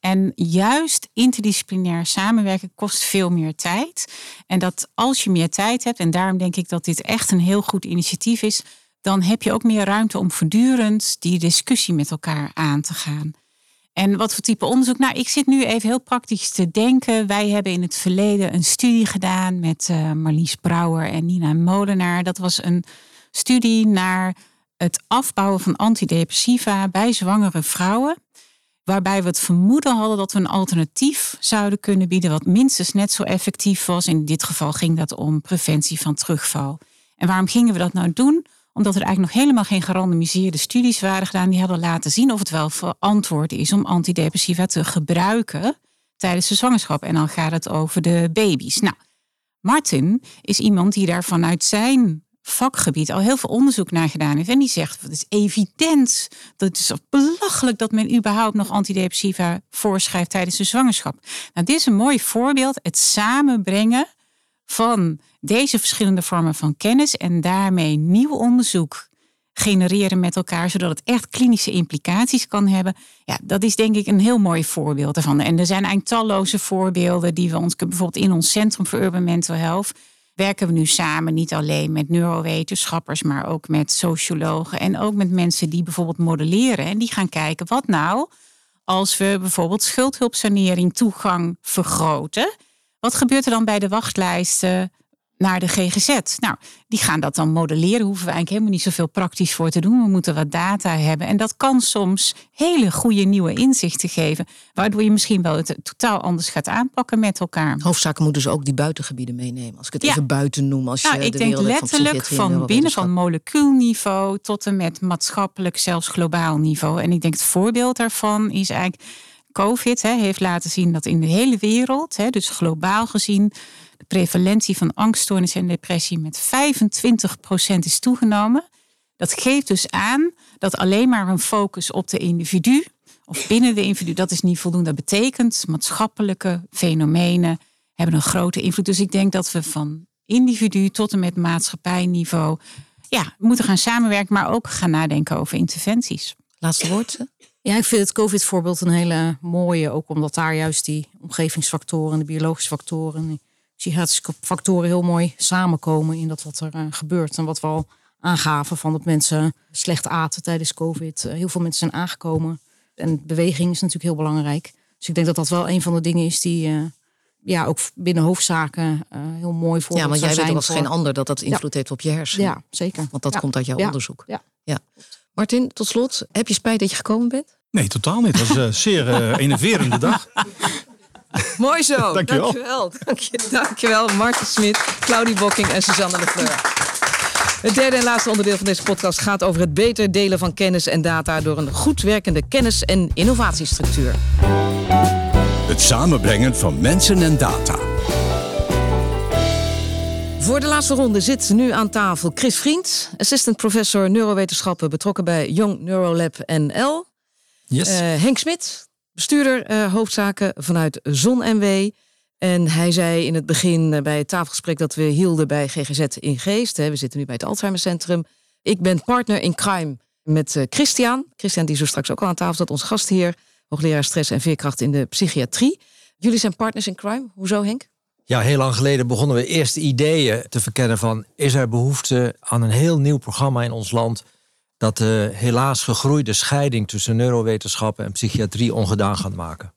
En juist interdisciplinair samenwerken kost veel meer tijd. En dat als je meer tijd hebt, en daarom denk ik dat dit echt een heel goed initiatief is, dan heb je ook meer ruimte om voortdurend die discussie met elkaar aan te gaan. En wat voor type onderzoek? Nou, ik zit nu even heel praktisch te denken. Wij hebben in het verleden een studie gedaan met uh, Marlies Brouwer en Nina Molenaar. Dat was een studie naar het afbouwen van antidepressiva bij zwangere vrouwen. Waarbij we het vermoeden hadden dat we een alternatief zouden kunnen bieden, wat minstens net zo effectief was. In dit geval ging dat om preventie van terugval. En waarom gingen we dat nou doen? Omdat er eigenlijk nog helemaal geen gerandomiseerde studies waren gedaan. Die hadden laten zien of het wel verantwoord is om antidepressiva te gebruiken tijdens de zwangerschap. En dan gaat het over de baby's. Nou, Martin is iemand die daar vanuit zijn vakgebied al heel veel onderzoek naar gedaan heeft. En die zegt, het is evident, dat is belachelijk dat men überhaupt nog antidepressiva voorschrijft tijdens de zwangerschap. Nou, dit is een mooi voorbeeld, het samenbrengen van deze verschillende vormen van kennis en daarmee nieuw onderzoek genereren met elkaar, zodat het echt klinische implicaties kan hebben. Ja, dat is denk ik een heel mooi voorbeeld ervan. En er zijn eigenlijk talloze voorbeelden die we ons bijvoorbeeld in ons Centrum voor Urban Mental Health werken we nu samen niet alleen met neurowetenschappers, maar ook met sociologen en ook met mensen die bijvoorbeeld modelleren en die gaan kijken wat nou als we bijvoorbeeld schuldhulpsanering toegang vergroten. Wat gebeurt er dan bij de wachtlijsten naar de GGZ. Nou, die gaan dat dan modelleren. Hoeven we eigenlijk helemaal niet zoveel praktisch voor te doen. We moeten wat data hebben. En dat kan soms hele goede nieuwe inzichten geven. Waardoor je misschien wel het totaal anders gaat aanpakken met elkaar. Hoofdzaken moeten dus ook die buitengebieden meenemen. Als ik het even buiten noem. Als nou, je ik de denk letterlijk van, van binnen van molecuulniveau tot en met maatschappelijk, zelfs globaal niveau. En ik denk het voorbeeld daarvan is eigenlijk. COVID hè, heeft laten zien dat in de hele wereld, hè, dus globaal gezien, de prevalentie van angststoornis en depressie met 25% is toegenomen. Dat geeft dus aan dat alleen maar een focus op de individu of binnen de individu, dat is niet voldoende. Dat betekent maatschappelijke fenomenen hebben een grote invloed. Dus ik denk dat we van individu tot en met maatschappijniveau ja, moeten gaan samenwerken, maar ook gaan nadenken over interventies. Laatste woord. Ja, ik vind het COVID-voorbeeld een hele mooie. Ook omdat daar juist die omgevingsfactoren, de biologische factoren, die psychiatrische factoren heel mooi samenkomen in dat wat er uh, gebeurt. En wat we al aangaven van dat mensen slecht aten tijdens COVID. Uh, heel veel mensen zijn aangekomen. En beweging is natuurlijk heel belangrijk. Dus ik denk dat dat wel een van de dingen is die uh, ja, ook binnen hoofdzaken heel mooi voor. Ja, want jij weet ook als voor... geen ander dat dat invloed ja. heeft op je hersenen. Ja, zeker. Want dat ja. komt uit jouw ja. onderzoek. Ja. ja. Martin, tot slot, heb je spijt dat je gekomen bent? Nee, totaal niet. Het was een zeer uh, enerverende dag. Mooi zo. Dankjewel. Dankjewel. Dank je, dankjewel. Martin Smit, Claudie Bokking en Suzanne de Fleur. Het derde en laatste onderdeel van deze podcast gaat over het beter delen van kennis en data door een goed werkende kennis- en innovatiestructuur. Het samenbrengen van mensen en data. Voor de laatste ronde zit nu aan tafel Chris Vriend, assistant professor neurowetenschappen betrokken bij Young Neurolab NL. Yes. Uh, Henk Smit, bestuurder uh, hoofdzaken vanuit ZonMW. En hij zei in het begin uh, bij het tafelgesprek dat we hielden bij GGZ in Geest. Hè, we zitten nu bij het Alzheimercentrum. Ik ben partner in crime met uh, Christian. Christian die zo straks ook al aan tafel zat, onze gast hier. Hoogleraar stress en veerkracht in de psychiatrie. Jullie zijn partners in crime. Hoezo Henk? Ja, heel lang geleden begonnen we eerst ideeën te verkennen van... is er behoefte aan een heel nieuw programma in ons land... dat de helaas gegroeide scheiding tussen neurowetenschappen en psychiatrie ongedaan gaat maken.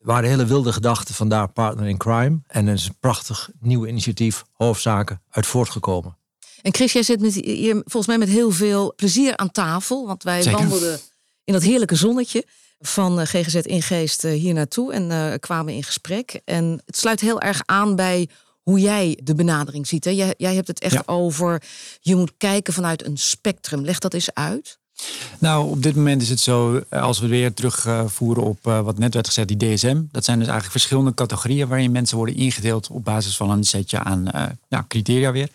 Er waren hele wilde gedachten, vandaar Partner in Crime. En er is een prachtig nieuw initiatief, Hoofdzaken, uit voortgekomen. En Chris, jij zit met, hier volgens mij met heel veel plezier aan tafel. Want wij Zeker. wandelden in dat heerlijke zonnetje van GGZ in Geest hier naartoe. En uh, kwamen in gesprek. En het sluit heel erg aan bij hoe jij de benadering ziet. Hè? Jij, jij hebt het echt Ja. over, je moet kijken vanuit een spectrum. Leg dat eens uit. Nou, op dit moment is het zo, eh, als we weer terugvoeren op eh, wat net werd gezegd, die DSM. Dat zijn dus eigenlijk verschillende categorieën waarin mensen worden ingedeeld op basis van een setje aan eh, ja, criteria weer.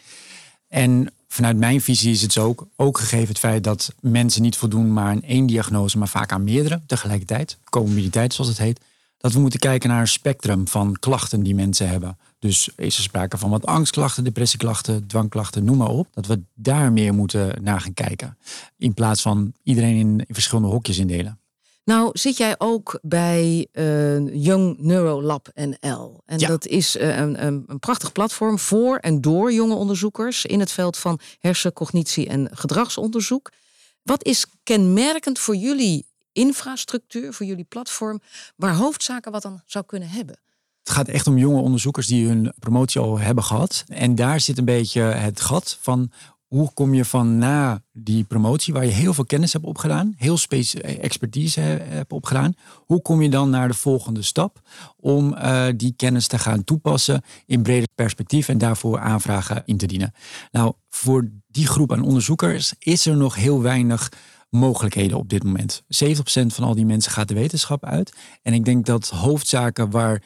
En vanuit mijn visie is het zo ook, ook gegeven het feit dat mensen niet voldoen maar aan één diagnose, maar vaak aan meerdere tegelijkertijd. Comorbiditeit zoals het heet. Dat we moeten kijken naar een spectrum van klachten die mensen hebben. Dus is er sprake van wat angstklachten, depressieklachten, dwangklachten, noem maar op. Dat we daar meer moeten naar gaan kijken. In plaats van iedereen in, in verschillende hokjes indelen. Nou zit jij ook bij uh, Young Neurolab NL. En Ja. dat is eh, een, een, een prachtig platform voor en door jonge onderzoekers in het veld van hersen, cognitie en gedragsonderzoek. Wat is kenmerkend voor jullie infrastructuur, voor jullie platform, waar hoofdzaken wat dan zou kunnen hebben? Het gaat echt om jonge onderzoekers die hun promotie al hebben gehad. En daar zit een beetje het gat van hoe kom je van na die promotie, waar je heel veel kennis hebt opgedaan, heel specie expertise he- hebt opgedaan, hoe kom je dan naar de volgende stap om eh, die kennis te gaan toepassen in breder perspectief en daarvoor aanvragen in te dienen? Nou, voor die groep aan onderzoekers is er nog heel weinig mogelijkheden op dit moment. 70% van al die mensen gaat de wetenschap uit. En ik denk dat hoofdzaken waar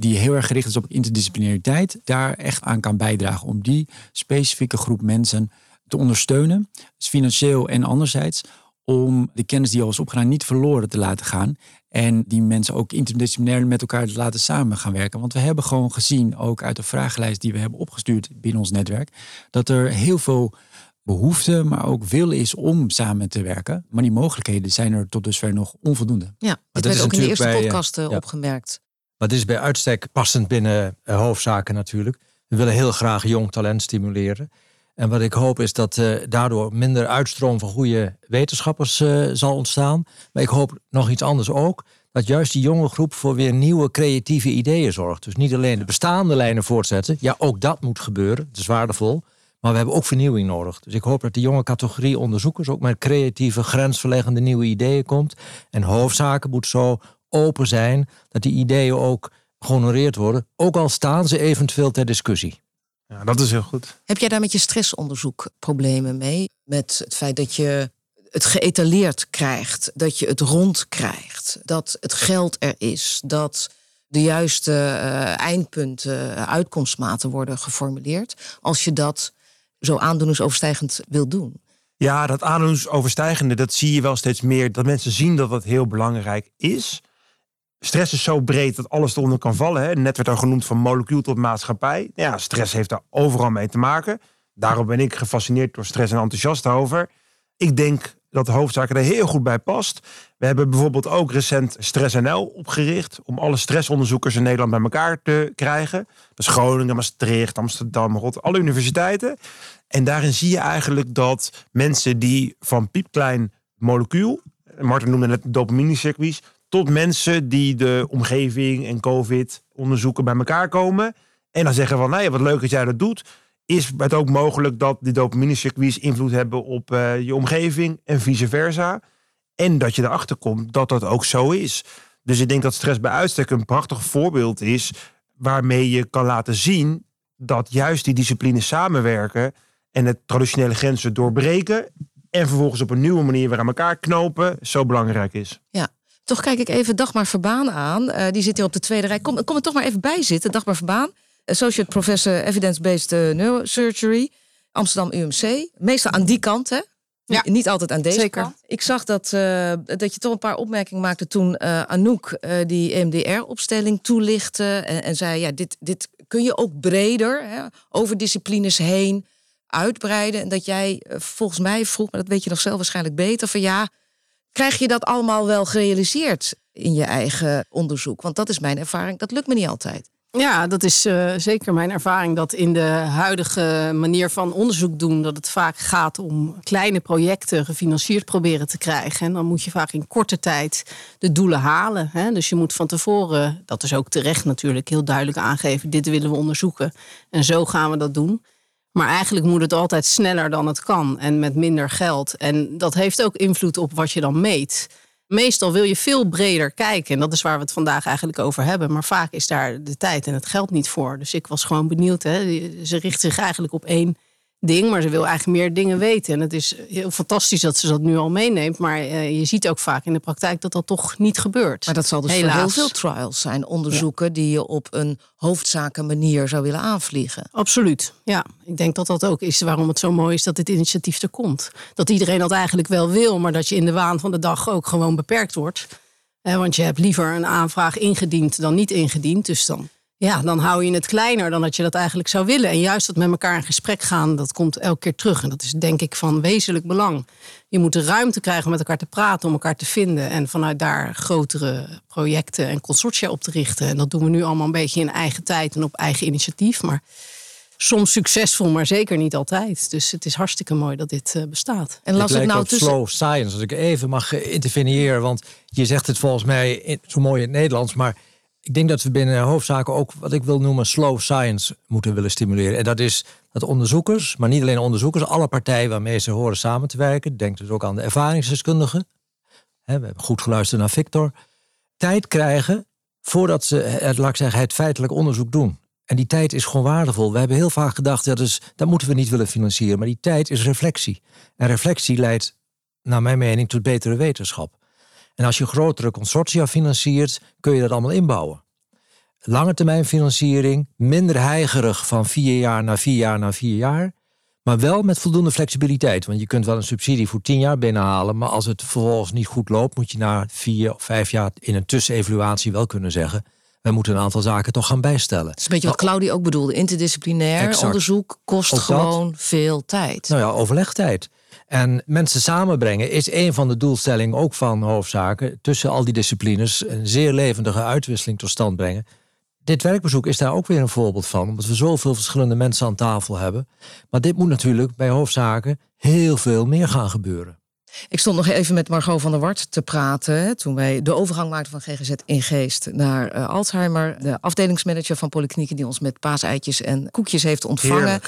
die heel erg gericht is op interdisciplinariteit, daar echt aan kan bijdragen om die specifieke groep mensen te ondersteunen, dus financieel en anderzijds, om de kennis die al is opgedaan niet verloren te laten gaan. En die mensen ook interdisciplinair met elkaar te laten samen gaan werken. Want we hebben gewoon gezien, ook uit de vragenlijst die we hebben opgestuurd binnen ons netwerk, dat er heel veel behoefte, maar ook wil is om samen te werken. Maar die mogelijkheden zijn er tot dusver nog onvoldoende. Ja, dit dat werd ook in de eerste bij, eh, podcast eh, ja. opgemerkt. Maar dit is bij uitstek passend binnen eh, hoofdzaken natuurlijk. We willen heel graag jong talent stimuleren. En wat ik hoop is dat eh, daardoor minder uitstroom van goede wetenschappers eh, zal ontstaan. Maar ik hoop nog iets anders ook. Dat juist die jonge groep voor weer nieuwe creatieve ideeën zorgt. Dus niet alleen de bestaande lijnen voortzetten. Ja, ook dat moet gebeuren. Het is waardevol. Maar we hebben ook vernieuwing nodig. Dus ik hoop dat de jonge categorie onderzoekers ook met creatieve, grensverleggende nieuwe ideeën komt. En hoofdzaken moet zo open zijn dat die ideeën ook gehonoreerd worden. Ook al staan ze eventueel ter discussie. Ja, dat is heel goed. Heb jij daar met je stressonderzoek problemen mee? Met het feit dat je het geëtaleerd krijgt, dat je het rond krijgt, dat het geld er is, dat de juiste eh, eindpunten, eh, uitkomstmaten worden geformuleerd. Als je dat zo aandoeningsoverstijgend wil doen. Ja, dat aandoeningsoverstijgende, dat zie je wel steeds meer. Dat mensen zien dat dat heel belangrijk is. Stress is zo breed dat alles eronder kan vallen. Hè. Net werd al genoemd van molecuul tot maatschappij. Ja, stress heeft daar overal mee te maken. Daarom ben ik gefascineerd door stress en enthousiast over. Ik denk dat de hoofdzaken er heel goed bij past. We hebben bijvoorbeeld ook recent Stress NL opgericht... om alle stressonderzoekers in Nederland bij elkaar te krijgen. Dat is Groningen, Maastricht, Amsterdam, Rotterdam, alle universiteiten. En daarin zie je eigenlijk dat mensen die van piepklein molecuul... Martin noemde net dopamine-circuits... tot mensen die de omgeving en COVID onderzoeken bij elkaar komen... en dan zeggen van, nee, wat leuk dat jij dat doet is het ook mogelijk dat die dopamine-circuits invloed hebben op eh, je omgeving en vice versa. En dat je erachter komt dat dat ook zo is. Dus ik denk dat stress bij uitstek een prachtig voorbeeld is waarmee je kan laten zien dat juist die disciplines samenwerken en het traditionele grenzen doorbreken en vervolgens op een nieuwe manier weer aan elkaar knopen zo belangrijk is. Ja, toch kijk ik even Dagmar Verbaan aan. Eh, die zit hier op de tweede rij. Kom, kom er toch maar even bij zitten, Dagmar Verbaan. Associate Professor Evidence-Based eh, Neurosurgery, Amsterdam UMC. Meestal aan die kant, hè? Ja. Niet altijd aan deze Zeker. kant. Ik zag dat, eh, dat je toch een paar opmerkingen maakte toen Anouk die EMDR-opstelling toelichtte. En, en zei, ja, dit, dit kun je ook breder, hè, over disciplines heen uitbreiden. En dat jij volgens mij vroeg, maar dat weet je nog zelf waarschijnlijk beter, van ja, krijg je dat allemaal wel gerealiseerd in je eigen onderzoek? Want dat is mijn ervaring, dat lukt me niet altijd. Ja, dat is eh, zeker mijn ervaring dat in de huidige manier van onderzoek doen, dat het vaak gaat om kleine projecten gefinancierd proberen te krijgen. En dan moet je vaak in korte tijd de doelen halen. Hè? Dus je moet van tevoren, dat is ook terecht natuurlijk, heel duidelijk aangeven, dit willen we onderzoeken. En zo gaan we dat doen. Maar eigenlijk moet het altijd sneller dan het kan en met minder geld. En dat heeft ook invloed op wat je dan meet. Meestal wil je veel breder kijken. En dat is waar we het vandaag eigenlijk over hebben. Maar vaak is daar de tijd en het geld niet voor. Dus ik was gewoon benieuwd. Hè. Ze richt zich eigenlijk op één ding. Maar ze wil eigenlijk meer dingen weten. En het is heel fantastisch dat ze dat nu al meeneemt. Maar eh, je ziet ook vaak in de praktijk dat dat toch niet gebeurt. Maar dat zal dus Helaas. voor heel veel trials zijn, onderzoeken die je op een hoofdzakenmanier zou willen aanvliegen. Absoluut. Ja, ik denk dat dat ook is waarom het zo mooi is dat dit initiatief er komt. Dat iedereen dat eigenlijk wel wil, maar dat je in de waan van de dag ook gewoon beperkt wordt. Eh, want je hebt liever een aanvraag ingediend dan niet ingediend. Dus dan Ja, dan hou je het kleiner dan dat je dat eigenlijk zou willen. En juist dat met elkaar in gesprek gaan, dat komt elke keer terug. En dat is denk ik van wezenlijk belang. Je moet de ruimte krijgen om met elkaar te praten, om elkaar te vinden. En vanuit daar grotere projecten en consortia op te richten. En dat doen we nu allemaal een beetje in eigen tijd en op eigen initiatief. Maar soms succesvol, maar zeker niet altijd. Dus het is hartstikke mooi dat dit uh, bestaat. En las ik nou tussen... slow science, als ik even mag interveneren. Want je zegt het volgens mij in, zo mooi in het Nederlands, maar ik denk dat we binnen hoofdzaken ook wat ik wil noemen slow science moeten willen stimuleren. En dat is dat onderzoekers, maar niet alleen onderzoekers, alle partijen waarmee ze horen samen te werken, denk dus ook aan de ervaringsdeskundigen. we hebben goed geluisterd naar Victor. Tijd krijgen voordat ze het, laat ik zeggen, het feitelijk onderzoek doen. En die tijd is gewoon waardevol. We hebben heel vaak gedacht, ja, dus, dat moeten we niet willen financieren. Maar die tijd is reflectie. En reflectie leidt, naar mijn mening, tot betere wetenschap. En als je grotere consortia financiert, kun je dat allemaal inbouwen. Lange termijn financiering, minder heigerig van vier jaar naar vier jaar naar vier jaar. Maar wel met voldoende flexibiliteit. Want je kunt wel een subsidie voor tien jaar binnenhalen. Maar als het vervolgens niet goed loopt, moet je na vier of vijf jaar in een tussenevaluatie wel kunnen zeggen. We moeten een aantal zaken toch gaan bijstellen. Dat is een beetje wat Claudia ook bedoelde. Interdisciplinair onderzoek kost gewoon veel tijd. Nou ja, overlegtijd. En mensen samenbrengen is een van de doelstellingen ook van hoofdzaken. Tussen al die disciplines een zeer levendige uitwisseling tot stand brengen. Dit werkbezoek is daar ook weer een voorbeeld van, omdat we zoveel verschillende mensen aan tafel hebben. Maar dit moet natuurlijk bij hoofdzaken heel veel meer gaan gebeuren. Ik stond nog even met Margot van der Wart te praten. toen wij de overgang maakten van GGZ in Geest naar uh, Alzheimer. De afdelingsmanager van Polyklinieken die ons met paaseitjes en koekjes heeft ontvangen.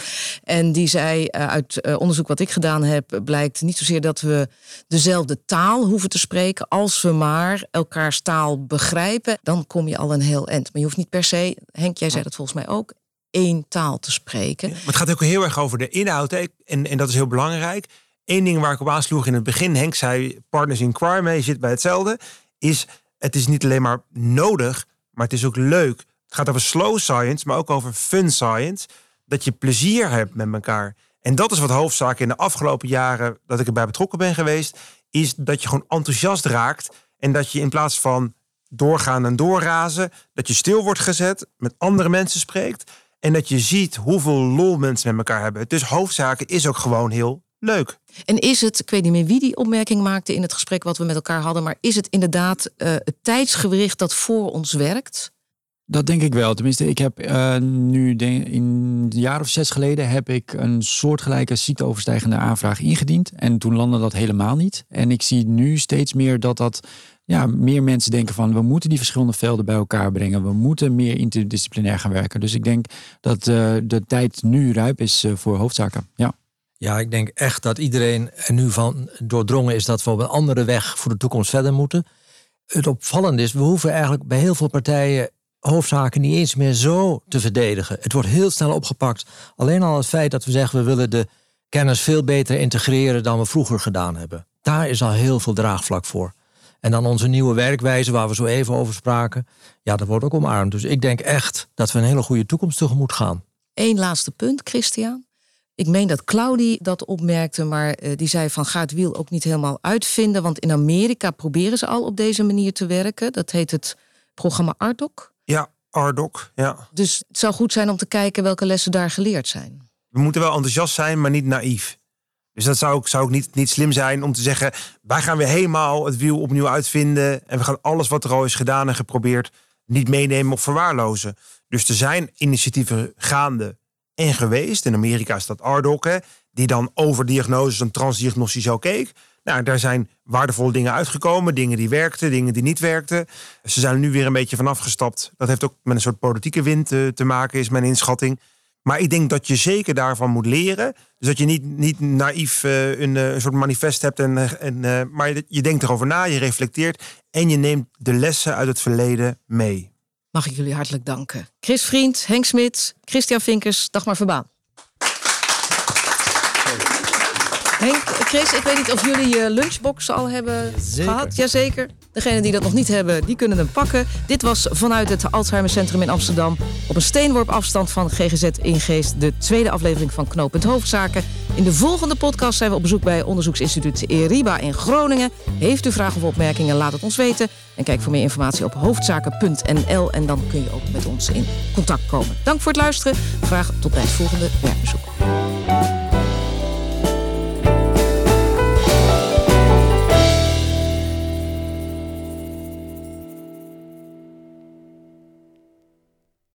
En die zei uh, uit uh, onderzoek wat ik gedaan heb, blijkt niet zozeer dat we dezelfde taal hoeven te spreken. Als we maar elkaars taal begrijpen, dan kom je al een heel eind. Maar je hoeft niet per se, Henk, jij zei dat volgens mij ook, één taal te spreken. maar het gaat ook heel erg over de inhoud. En, en dat is heel belangrijk. Eén ding waar ik op aansloeg in het begin, Henk zei partners in crime, je zit bij hetzelfde, is het is niet alleen maar nodig, maar het is ook leuk. Het gaat over slow science, maar ook over fun science. Dat je plezier hebt met elkaar. En dat is wat hoofdzaak in de afgelopen jaren dat ik erbij betrokken ben geweest, is dat je gewoon enthousiast raakt en dat je in plaats van doorgaan en doorrazen, dat je stil wordt gezet, met andere mensen spreekt en dat je ziet hoeveel lol mensen met elkaar hebben. Dus hoofdzaken is ook gewoon heel leuk. En is het, ik weet niet meer wie die opmerking maakte in het gesprek wat we met elkaar hadden, maar is het inderdaad uh, het tijdsgewricht dat voor ons werkt? Dat denk ik wel. Tenminste, ik heb uh, nu denk, in een jaar of zes geleden heb ik een soortgelijke ziekteoverstijgende aanvraag ingediend. En toen landde dat helemaal niet. En ik zie nu steeds meer dat dat ja, meer mensen denken van we moeten die verschillende velden bij elkaar brengen. We moeten meer interdisciplinair gaan werken. Dus ik denk dat uh, de tijd nu rijp is voor hoofdzaken. Ja. Ja, ik denk echt dat iedereen er nu van doordrongen is dat we op een andere weg voor de toekomst verder moeten. Het opvallende is, we hoeven eigenlijk bij heel veel partijen hoofdzaken niet eens meer zo te verdedigen. Het wordt heel snel opgepakt. Alleen al het feit dat we zeggen we willen de kennis veel beter integreren dan we vroeger gedaan hebben. Daar is al heel veel draagvlak voor. En dan onze nieuwe werkwijze, waar we zo even over spraken. Ja, dat wordt ook omarmd. Dus ik denk echt dat we een hele goede toekomst tegemoet gaan. Eén laatste punt, Christian. Ik meen dat Claudie dat opmerkte, maar uh, die zei van ga het wiel ook niet helemaal uitvinden. Want in Amerika proberen ze al op deze manier te werken. Dat heet het programma ARDOC. Ja, ARDOC, ja. Dus het zou goed zijn om te kijken welke lessen daar geleerd zijn. We moeten wel enthousiast zijn, maar niet naïef. Dus dat zou ook, zou ook niet, niet slim zijn om te zeggen... wij gaan weer helemaal het wiel opnieuw uitvinden... en we gaan alles wat er al is gedaan en geprobeerd... niet meenemen of verwaarlozen. Dus er zijn initiatieven gaande en geweest. In Amerika is dat hè, die dan over diagnoses en transdiagnostisch zo keek. Nou, daar zijn waardevolle dingen uitgekomen. Dingen die werkten, dingen die niet werkten. Ze zijn nu weer een beetje vanaf gestapt. Dat heeft ook met een soort politieke wind te, eh, te maken, is mijn inschatting. Maar ik denk dat je zeker daarvan moet leren. Dus dat je niet, niet naïef uh, een, een, soort manifest hebt. En, en, maar je denkt erover na, je reflecteert. En je neemt de lessen uit het verleden mee mag ik jullie hartelijk danken. Chris Vriend, Henk Smit, Christian Vinkers, Dagmar Verbaan. Henk, Chris, ik weet niet of jullie je lunchbox al hebben Zeker. gehad. Jazeker. Degenen die dat nog niet hebben, die kunnen hem pakken. Dit was vanuit het Alzheimer Centrum in Amsterdam. Op een steenworp afstand van GGZ Ingeest. De tweede aflevering van Knooppunt Hoofdzaken. In de volgende podcast zijn we op bezoek bij onderzoeksinstituut ERIBA in Groningen. Heeft u vragen of opmerkingen, laat het ons weten. En kijk voor meer informatie op hoofdzaken.nl. En dan kun je ook met ons in contact komen. Dank voor het luisteren. Graag tot bij het volgende werkbezoek.